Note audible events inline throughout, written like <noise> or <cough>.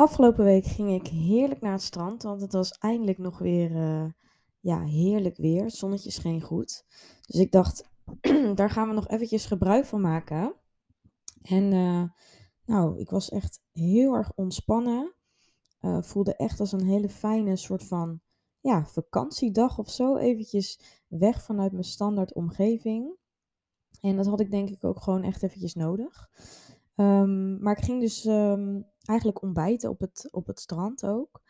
Afgelopen week ging ik heerlijk naar het strand, want het was eindelijk nog weer, eh, ja, heerlijk weer. Het zonnetje scheen goed. Dus ik dacht, <clears throat> daar gaan we nog eventjes gebruik van maken. En eh, nou, ik was echt heel erg ontspannen. Eh, voelde echt als een hele fijne soort van, ja, vakantiedag of zo. Eventjes weg vanuit mijn standaard omgeving. En dat had ik denk ik ook gewoon echt eventjes nodig. Ehm, maar ik ging dus ehm, eigenlijk ontbijten op het, op het strand ook.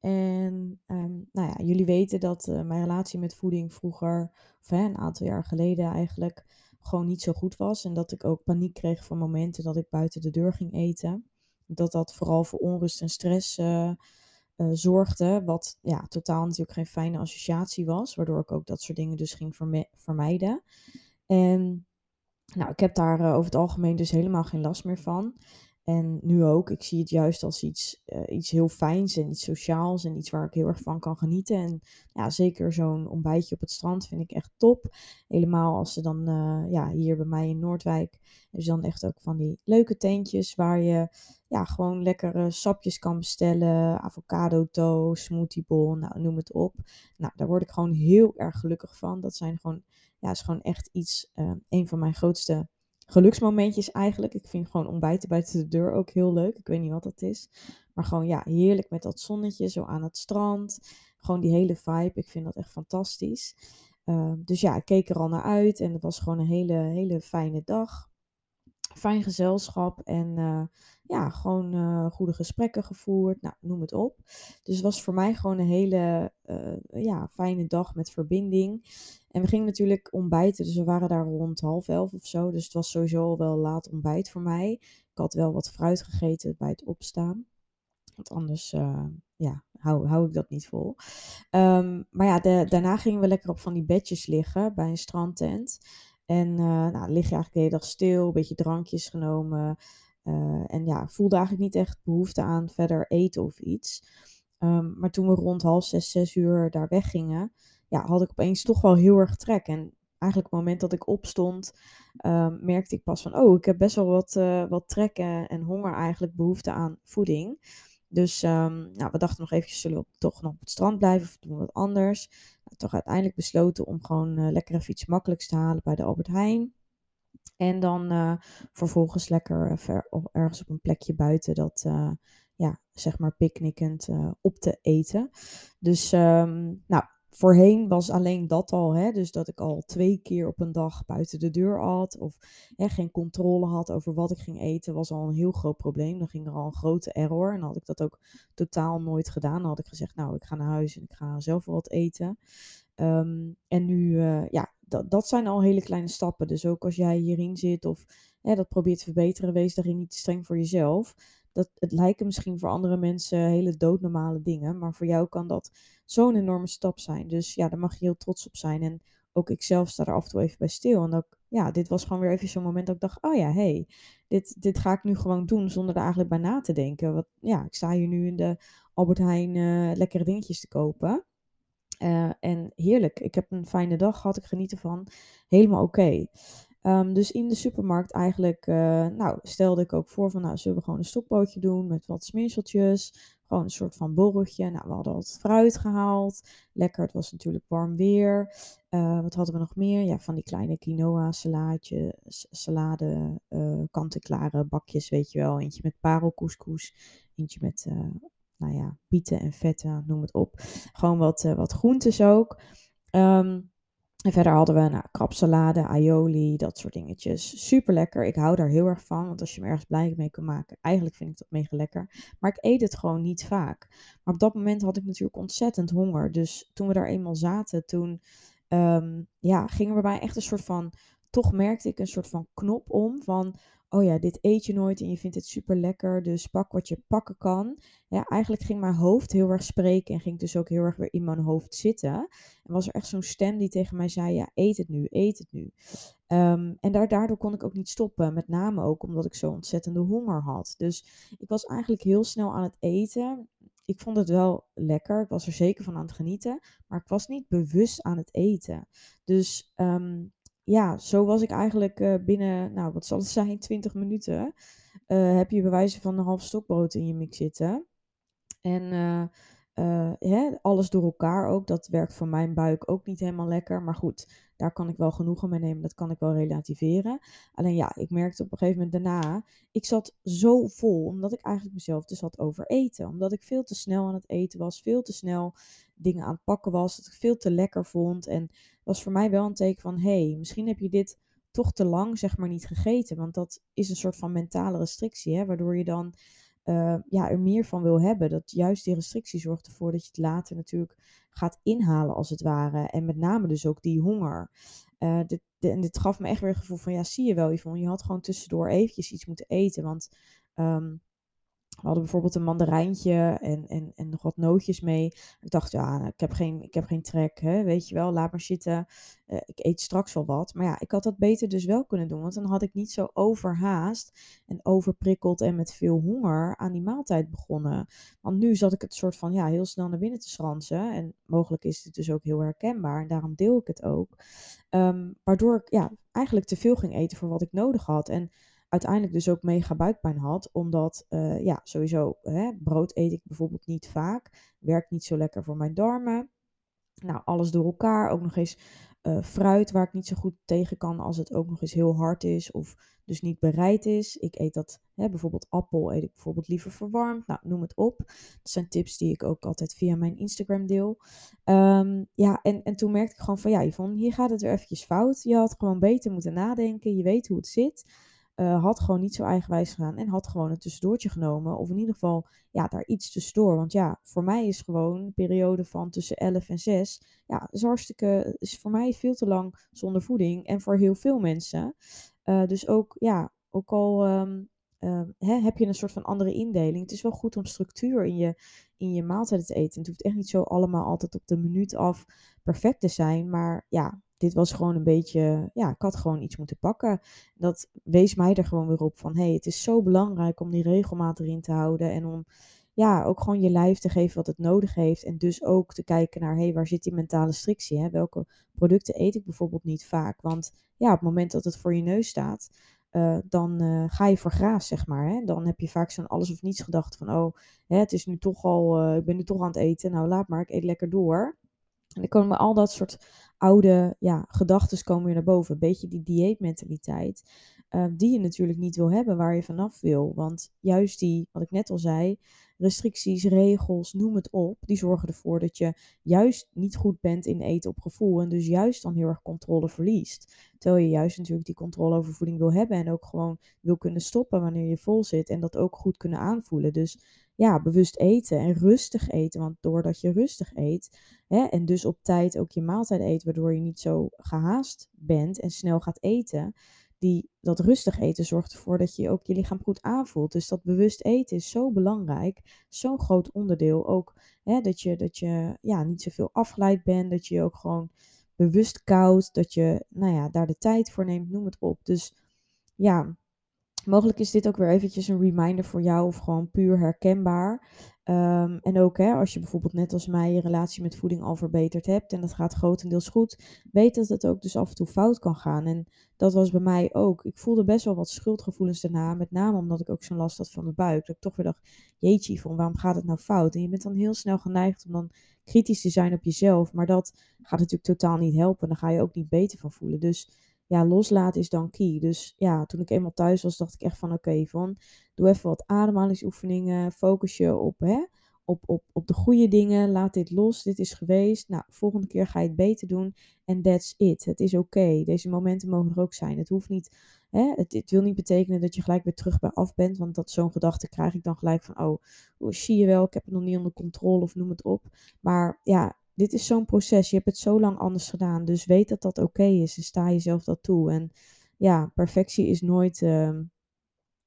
En ehm, nou ja, jullie weten dat eh, mijn relatie met voeding vroeger, of hè, een aantal jaar geleden eigenlijk, gewoon niet zo goed was. En dat ik ook paniek kreeg van momenten dat ik buiten de deur ging eten. Dat dat vooral voor onrust en stress uh, uh, zorgde. Wat ja, totaal natuurlijk geen fijne associatie was. Waardoor ik ook dat soort dingen dus ging vermijden. En nou, ik heb daar over het algemeen dus helemaal geen last meer van. En nu ook, ik zie het juist als iets, uh, iets heel fijns en iets sociaals en iets waar ik heel erg van kan genieten. En ja, zeker zo'n ontbijtje op het strand vind ik echt top. Helemaal als ze dan, uh, ja, hier bij mij in Noordwijk, is dan echt ook van die leuke tentjes waar je ja, gewoon lekkere sapjes kan bestellen. Avocado toast, smoothie bowl, nou noem het op. Nou, daar word ik gewoon heel erg gelukkig van. Dat zijn gewoon, ja, is gewoon echt iets, uh, een van mijn grootste geluksmomentjes eigenlijk. Ik vind gewoon ontbijten buiten de deur ook heel leuk. Ik weet niet wat dat is. Maar gewoon ja, heerlijk met dat zonnetje zo aan het strand. Gewoon die hele vibe. Ik vind dat echt fantastisch. Uh, dus ja, ik keek er al naar uit en het was gewoon een hele, hele fijne dag. Fijn gezelschap en uh, ja, gewoon uh, goede gesprekken gevoerd. Nou, noem het op. Dus het was voor mij gewoon een hele ja, fijne dag met verbinding. En we gingen natuurlijk ontbijten, dus we waren daar rond half elf of zo. Dus het was sowieso wel laat ontbijt voor mij. Ik had wel wat fruit gegeten bij het opstaan. Want anders ja, hou, hou ik dat niet vol. Um, maar ja, daarna gingen we lekker op van die bedjes liggen bij een strandtent. En uh, nou, lig je eigenlijk de hele dag stil, een beetje drankjes genomen. Uh, en ja, voelde eigenlijk niet echt behoefte aan verder eten of iets. Um, maar toen we rond half zes, zes uur daar weggingen, ja, had ik opeens toch wel heel erg trek. En eigenlijk op het moment dat ik opstond, um, merkte ik pas van, oh, ik heb best wel wat, uh, wat trek en honger eigenlijk, behoefte aan voeding. Dus um, nou, we dachten nog eventjes, zullen we toch nog op het strand blijven of doen we wat anders? Nou, toch uiteindelijk besloten om gewoon lekker even iets makkelijks te halen bij de Albert Heijn. En dan uh, vervolgens lekker ver, ergens op een plekje buiten dat, ja, zeg maar picknickend op te eten. Dus um, nou, Voorheen was alleen dat al, hè, dus dat ik al twee keer op een dag buiten de deur at of hè, geen controle had over wat ik ging eten, was al een heel groot probleem. Dan ging er al een grote error en had ik dat ook totaal nooit gedaan. Dan had ik gezegd, nou, ik ga naar huis en ik ga zelf wel wat eten. Um, en nu, uh, ja, dat, dat zijn al hele kleine stappen. Dus ook als jij hierin zit of hè, dat probeert te verbeteren, wees daarin niet te streng voor jezelf dat het lijken misschien voor andere mensen hele doodnormale dingen, maar voor jou kan dat zo'n enorme stap zijn. Dus ja, daar mag je heel trots op zijn. En ook ik zelf sta er af en toe even bij stil. En ook, ja, dit was gewoon weer even zo'n moment dat ik dacht, oh ja, hey, dit, dit ga ik nu gewoon doen zonder er eigenlijk bij na te denken. Want ja, ik sta hier nu in de Albert Heijn uh, lekkere dingetjes te kopen. Uh, en heerlijk, ik heb een fijne dag gehad, ik geniet ervan. Helemaal oké. Um, dus in de supermarkt eigenlijk, uh, nou, stelde ik ook voor van, nou, zullen we gewoon een stokbootje doen met wat smeerseltjes. Gewoon een soort van borreltje. Nou, we hadden wat fruit gehaald. Lekker, het was natuurlijk warm weer. Uh, wat hadden we nog meer? Ja, van die kleine quinoa salaatje, salade, uh, kant-en-klare bakjes, weet je wel. Eentje met parelcouscous, eentje met, nou ja, bieten en vetten, noem het op. Gewoon wat, wat groentes ook. Um, en verder hadden we nou, krapsalade, aioli, dat soort dingetjes. Super lekker. Ik hou daar heel erg van, want als je me ergens blij mee kan maken, eigenlijk vind ik dat mega lekker. Maar ik eet het gewoon niet vaak. Maar op dat moment had ik natuurlijk ontzettend honger. Dus toen we daar eenmaal zaten, toen um, ja, ging er bij echt een soort van, toch merkte ik een soort van knop om van oh ja, dit eet je nooit en je vindt het super lekker, dus pak wat je pakken kan. Ja, eigenlijk ging mijn hoofd heel erg spreken en ging dus ook heel erg weer in mijn hoofd zitten. En was er echt zo'n stem die tegen mij zei, ja, eet het nu, eet het nu. Um, en daar, daardoor kon ik ook niet stoppen, met name ook omdat ik zo ontzettende honger had. Dus ik was eigenlijk heel snel aan het eten. Ik vond het wel lekker, ik was er zeker van aan het genieten, maar ik was niet bewust aan het eten. Dus um, ja, zo was ik eigenlijk uh, binnen, nou wat zal het zijn, <laughs> 20 minuten. Uh, heb je bij wijze van een half stokbrood in je mix zitten. En uh, alles door elkaar ook, dat werkt voor mijn buik ook niet helemaal lekker. Maar goed, daar kan ik wel genoegen mee nemen, dat kan ik wel relativeren. Alleen ja, ik merkte op een gegeven moment daarna, ik zat zo vol, omdat ik eigenlijk mezelf dus had over eten. Omdat ik veel te snel aan het eten was, veel te snel dingen aan het pakken was, dat ik veel te lekker vond. En was voor mij wel een teken van, hé, hey, misschien heb je dit toch te lang zeg maar niet gegeten. Want dat is een soort van mentale restrictie, hè, waardoor je dan uh, ja, er meer van wil hebben. Dat juist die restrictie zorgt ervoor dat je het later natuurlijk gaat inhalen als het ware. En met name dus ook die honger. Uh, dit, en dit gaf me echt weer het gevoel van, ja, zie je wel, Yvonne, je had gewoon tussendoor eventjes iets moeten eten. Want um, we hadden bijvoorbeeld een mandarijntje en, en, en nog wat nootjes mee. Ik dacht, ja, ik heb geen, ik heb geen trek, hè, weet je wel, laat maar zitten. Uh, ik eet straks wel wat. Maar ja, ik had dat beter dus wel kunnen doen. Want dan had ik niet zo overhaast en overprikkeld en met veel honger aan die maaltijd begonnen. Want nu zat ik het soort van, ja, heel snel naar binnen te schransen. En mogelijk is het dus ook heel herkenbaar. En daarom deel ik het ook. Um, waardoor ik ja, eigenlijk te veel ging eten voor wat ik nodig had. En uiteindelijk dus ook mega buikpijn had. Omdat, uh, ja, sowieso, hè, brood eet ik bijvoorbeeld niet vaak. Werkt niet zo lekker voor mijn darmen. Nou, alles door elkaar. Ook nog eens uh, fruit waar ik niet zo goed tegen kan als het ook nog eens heel hard is of dus niet bereid is. Ik eet dat, hè, bijvoorbeeld appel eet ik bijvoorbeeld liever verwarmd. Nou, noem het op. Dat zijn tips die ik ook altijd via mijn Instagram deel. Um, ja, en, en toen merkte ik gewoon van ja, Yvonne, hier gaat het weer eventjes fout. Je had gewoon beter moeten nadenken. Je weet hoe het zit uh, had gewoon niet zo eigenwijs gedaan en had gewoon een tussendoortje genomen. Of in ieder geval, ja, daar iets tussendoor. Want ja, voor mij is gewoon een periode van tussen 11 en 6, ja, is hartstikke, is voor mij veel te lang zonder voeding. En voor heel veel mensen. Uh, dus ook, ja, ook al um, uh, hè, heb je een soort van andere indeling. Het is wel goed om structuur in je, in je maaltijden te eten. Het hoeft echt niet zo allemaal altijd op de minuut af perfect te zijn. Maar ja, dit was gewoon een beetje, ja, ik had gewoon iets moeten pakken. Dat wees mij er gewoon weer op van, hé, hey, het is zo belangrijk om die regelmaat erin te houden en om, ja, ook gewoon je lijf te geven wat het nodig heeft. En dus ook te kijken naar, hé, hey, waar zit die mentale strictie? Hè? Welke producten eet ik bijvoorbeeld niet vaak? Want ja, op het moment dat het voor je neus staat, uh, dan uh, ga je voor graas, zeg maar. Hè? Dan heb je vaak zo'n alles of niets gedacht van, oh, hè, het is nu toch al, uh, ik ben nu toch aan het eten, nou laat maar, ik eet lekker door. En dan komen al dat soort oude ja, gedachten komen weer naar boven. Een beetje die dieetmentaliteit. Uh, die je natuurlijk niet wil hebben, waar je vanaf wil. Want juist die, wat ik net al zei, restricties, regels, noem het op, die zorgen ervoor dat je juist niet goed bent in eten op gevoel. En dus juist dan heel erg controle verliest. Terwijl je juist natuurlijk die controle over voeding wil hebben. En ook gewoon wil kunnen stoppen wanneer je vol zit. En dat ook goed kunnen aanvoelen. Dus ja, bewust eten en rustig eten. Want doordat je rustig eet hè, en dus op tijd ook je maaltijd eet, waardoor je niet zo gehaast bent en snel gaat eten, die, dat rustig eten zorgt ervoor dat je ook je lichaam goed aanvoelt. Dus dat bewust eten is zo belangrijk, zo'n groot onderdeel. Ook hè, dat je, dat je ja, niet zoveel afgeleid bent, dat je ook gewoon bewust koud, dat je nou ja, daar de tijd voor neemt, noem het op. Dus ja, Mogelijk is dit ook weer eventjes een reminder voor jou of gewoon puur herkenbaar. Um, en ook hè, als je bijvoorbeeld net als mij je relatie met voeding al verbeterd hebt en dat gaat grotendeels goed, weet dat het ook dus af en toe fout kan gaan. En dat was bij mij ook. Ik voelde best wel wat schuldgevoelens daarna, met name omdat ik ook zo'n last had van mijn buik. Dat ik toch weer dacht, jeetje van waarom gaat het nou fout? En je bent dan heel snel geneigd om dan kritisch te zijn op jezelf, maar dat gaat natuurlijk totaal niet helpen. Dan ga je ook niet beter van voelen. Dus ja, loslaten is dan key. Dus ja, toen ik eenmaal thuis was, dacht ik echt van oké, van doe even wat ademhalingsoefeningen, focus je op, hè, op, op, op de goede dingen, laat dit los, dit is geweest. Nou, volgende keer ga je het beter doen en that's it. Het is oké. Deze momenten mogen er ook zijn. Het hoeft niet, hè, het, het, wil niet betekenen dat je gelijk weer terug bij af bent, want dat zo'n gedachte krijg ik dan gelijk van, oh, zie je wel, ik heb het nog niet onder controle of noem het op. Maar ja, dit is zo'n proces. Je hebt het zo lang anders gedaan. Dus weet dat dat oké is. En sta jezelf dat toe. En ja, perfectie is nooit, uh,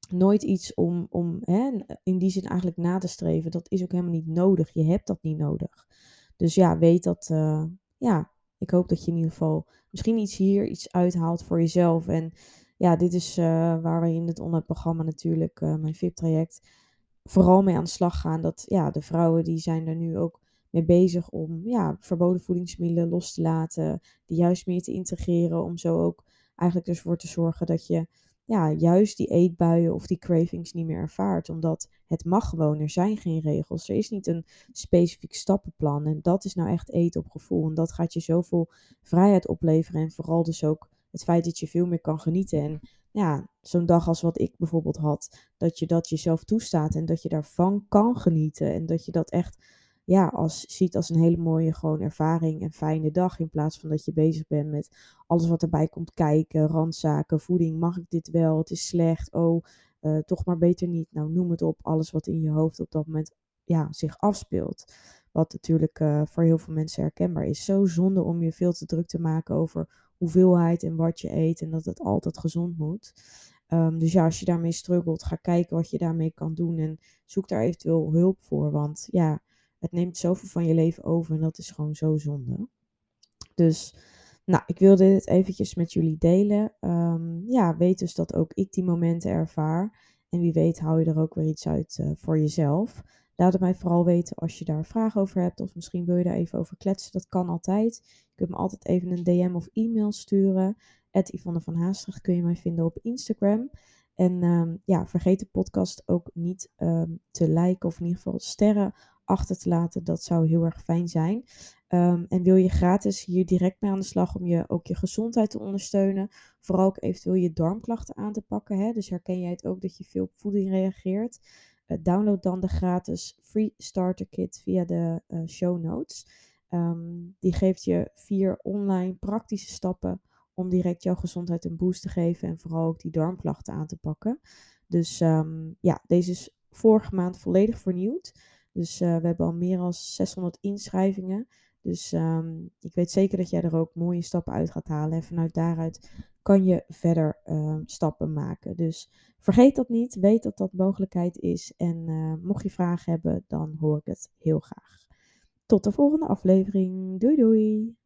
nooit iets om, om hè, in die zin eigenlijk na te streven. Dat is ook helemaal niet nodig. Je hebt dat niet nodig. Dus ja, weet dat. Uh, ja, ik hoop dat je in ieder geval misschien iets hier iets uithaalt voor jezelf. En ja, dit is uh, waar we in het online programma natuurlijk, uh, mijn VIP-traject, vooral mee aan de slag gaan. Dat ja, de vrouwen die zijn er nu ook mee bezig om ja, verboden voedingsmiddelen los te laten, die juist meer te integreren, om zo ook eigenlijk ervoor te zorgen dat je ja, juist die eetbuien of die cravings niet meer ervaart. Omdat het mag gewoon, er zijn geen regels. Er is niet een specifiek stappenplan. En dat is nou echt eten op gevoel. En dat gaat je zoveel vrijheid opleveren. En vooral dus ook het feit dat je veel meer kan genieten. En ja, zo'n dag als wat ik bijvoorbeeld had, dat je dat jezelf toestaat en dat je daarvan kan genieten. En dat je dat echt ja, als, ziet als een hele mooie gewoon ervaring en fijne dag. In plaats van dat je bezig bent met alles wat erbij komt kijken, randzaken, voeding. Mag ik dit wel? Het is slecht. Oh, uh, toch maar beter niet. Nou, noem het op. Alles wat in je hoofd op dat moment ja, zich afspeelt. Wat natuurlijk uh, voor heel veel mensen herkenbaar is. Zo zonde om je veel te druk te maken over hoeveelheid en wat je eet. En dat het altijd gezond moet. Um, dus ja, als je daarmee struggelt, ga kijken wat je daarmee kan doen. En zoek daar eventueel hulp voor. Want ja, het neemt zoveel van je leven over en dat is gewoon zo zonde. Dus, nou, ik wilde dit eventjes met jullie delen. Um, ja, weet dus dat ook ik die momenten ervaar. En wie weet hou je er ook weer iets uit uh, voor jezelf. Laat het mij vooral weten als je daar vragen over hebt. Of misschien wil je daar even over kletsen. Dat kan altijd. Je kunt me altijd even een DM of e-mail sturen. At Yvonne van Haastrecht kun je mij vinden op Instagram. En um, ja, vergeet de podcast ook niet um, te liken of in ieder geval sterren achter te laten. Dat zou heel erg fijn zijn. Um, en wil je gratis hier direct mee aan de slag om je ook je gezondheid te ondersteunen. Vooral ook eventueel je darmklachten aan te pakken. Hè? Dus herken jij het ook dat je veel op voeding reageert. Uh, download dan de gratis Free Starter Kit via de uh, show notes. Um, die geeft je vier online praktische stappen om direct jouw gezondheid een boost te geven. En vooral ook die darmklachten aan te pakken. Dus um, ja, deze is vorige maand volledig vernieuwd. Dus uh, we hebben al meer dan 600 inschrijvingen. Dus um, ik weet zeker dat jij er ook mooie stappen uit gaat halen. En vanuit daaruit kan je verder uh, stappen maken. Dus vergeet dat niet. Weet dat dat mogelijkheid is. En uh, mocht je vragen hebben, dan hoor ik het heel graag. Tot de volgende aflevering. Doei doei.